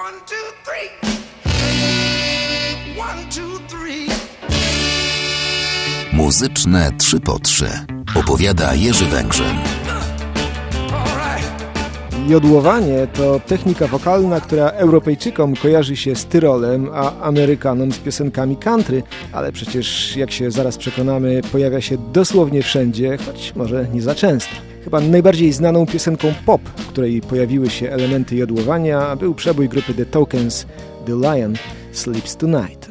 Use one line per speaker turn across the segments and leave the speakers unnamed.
One, two, three. One, two, three.
Muzyczne 3 po 3 opowiada Jerzy Węgrzyn.
Jodłowanie to technika wokalna, która Europejczykom kojarzy się z Tyrolem, a Amerykanom z piosenkami country, ale przecież, jak się zaraz przekonamy, pojawia się dosłownie wszędzie, choć może nie za często. Chyba najbardziej znaną piosenką pop, w której pojawiły się elementy jodłowania, był przebój grupy The Tokens, The Lion Sleeps Tonight.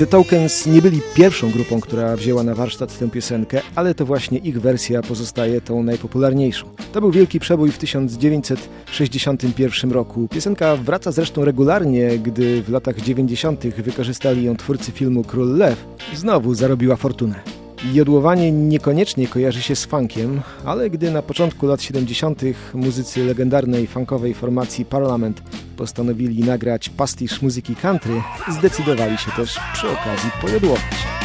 The
Tokens nie byli pierwszą grupą, która wzięła na warsztat tę piosenkę, ale to właśnie ich wersja pozostaje tą najpopularniejszą. To był wielki przebój w 1961 roku. Piosenka wraca zresztą regularnie, gdy w latach 90. wykorzystali ją twórcy filmu Król Lew. Znowu zarobiła fortunę. Jodłowanie niekoniecznie kojarzy się z funkiem, ale gdy na początku lat 70. muzycy legendarnej funkowej formacji Parliament postanowili nagrać pastisz muzyki country, zdecydowali się też przy okazji pojodłować.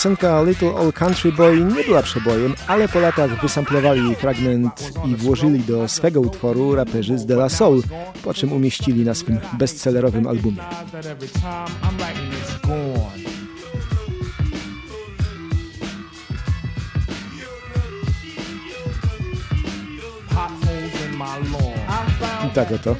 Piosenka Little Old Country Boy nie była przebojem, ale po latach wysamplowali fragment i włożyli do swego utworu raperzy z De La Soul, po czym umieścili na swym bestsellerowym albumie. Tak oto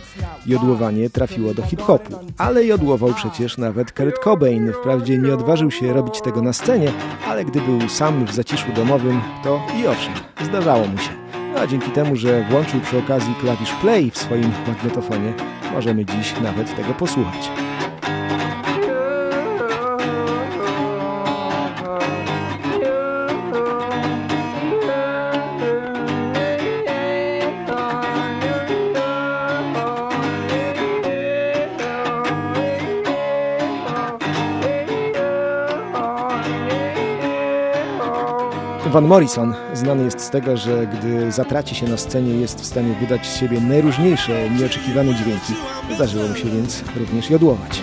jodłowanie trafiło do hip-hopu. Ale jodłował przecież nawet Kurt Cobain. Wprawdzie nie odważył się robić tego na scenie, ale gdy był sam w zaciszu domowym, to i owszem, zdarzało mu się. No a dzięki temu, że włączył przy okazji klawisz play w swoim magnetofonie, możemy dziś nawet tego posłuchać. Van Morrison znany jest z tego, że gdy zatraci się na scenie, jest w stanie wydać z siebie najróżniejsze, nieoczekiwane dźwięki. Zdarzyło mu się więc również jodłować.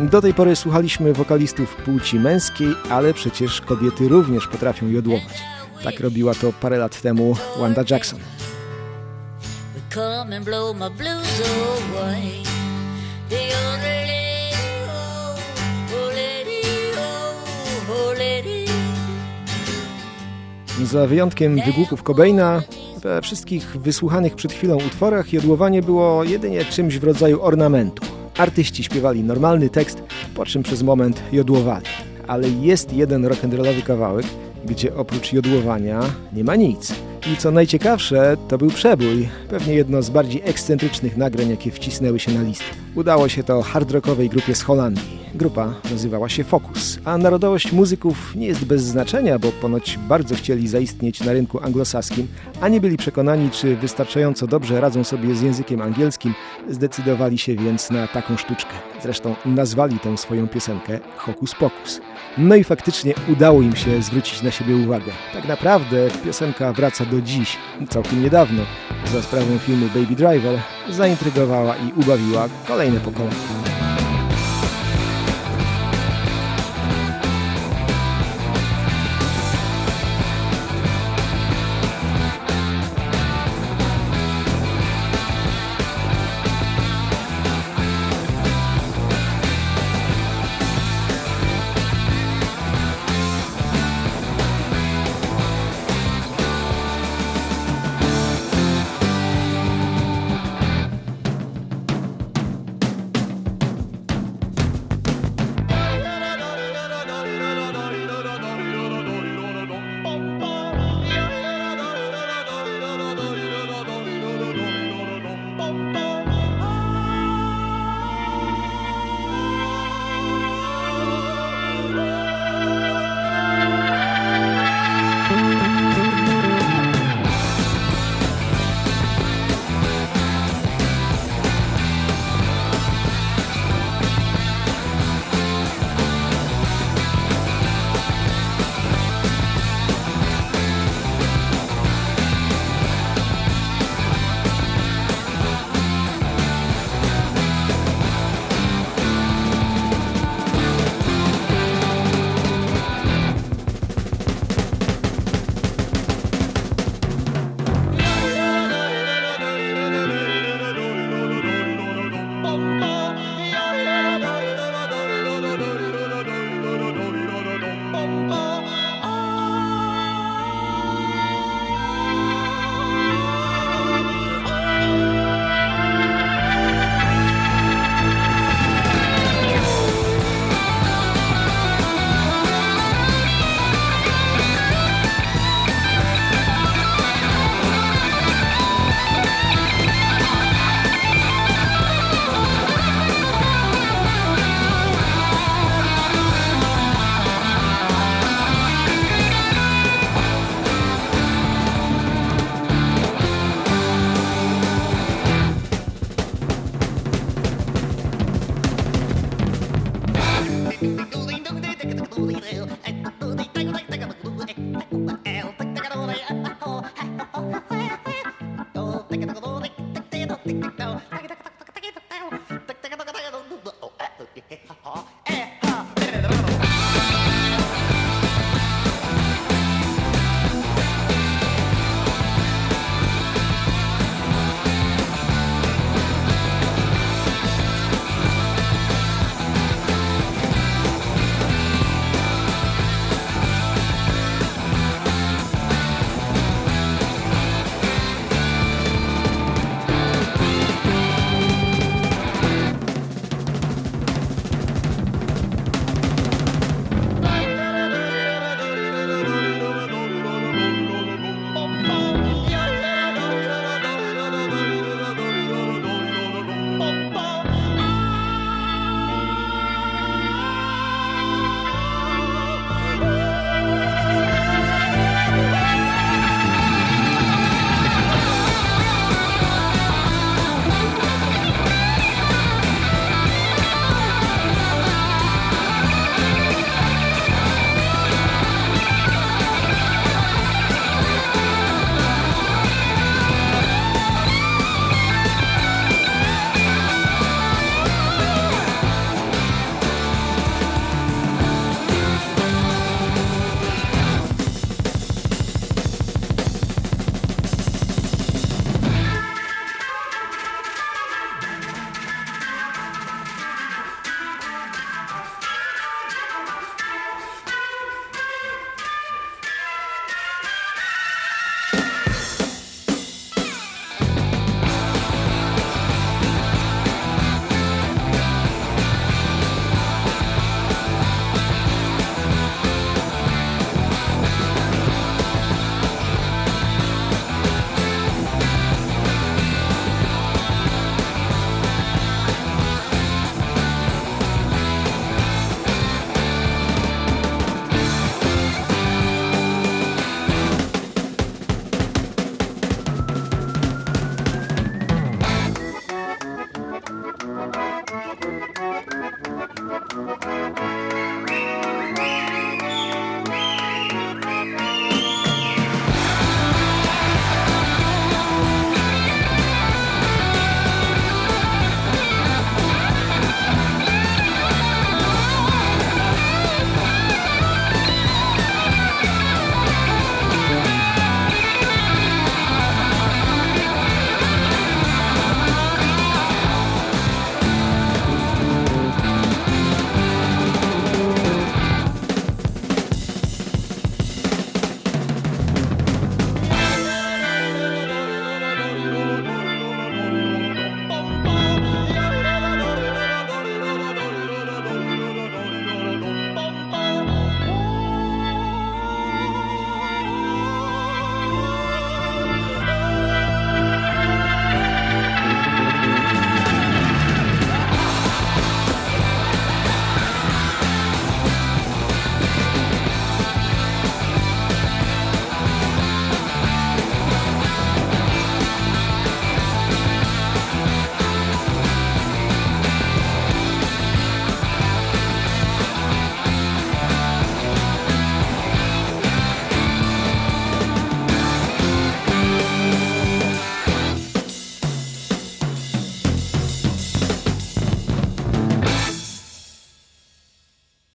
Do tej pory słuchaliśmy wokalistów płci męskiej, ale przecież kobiety również potrafią jodłować. Tak robiła to parę lat temu Wanda Jackson.
Come and blow my blues away.
Za wyjątkiem wygłupów Cobaina, we wszystkich wysłuchanych przed chwilą utworach jodłowanie było jedynie czymś w rodzaju ornamentu. Artyści śpiewali normalny tekst, po czym przez moment jodłowali. Ale jest jeden rock'n'rollowy kawałek, gdzie oprócz jodłowania nie ma nic. I co najciekawsze, to był przebój, pewnie jedno z bardziej ekscentrycznych nagrań, jakie wcisnęły się na listę. Udało się to hard rockowej grupie z Holandii. Grupa nazywała się Focus, a narodowość muzyków nie jest bez znaczenia, bo ponoć bardzo chcieli zaistnieć na rynku anglosaskim, a nie byli przekonani, czy wystarczająco dobrze radzą sobie z językiem angielskim, zdecydowali się więc na taką sztuczkę. Zresztą nazwali tę swoją piosenkę Hokus Pokus. No i faktycznie udało im się zwrócić na siebie uwagę. Tak naprawdę piosenka wraca do dziś, całkiem niedawno, za sprawą filmu Baby Driver, zaintrygowała i ubawiła kolejne pokolenia.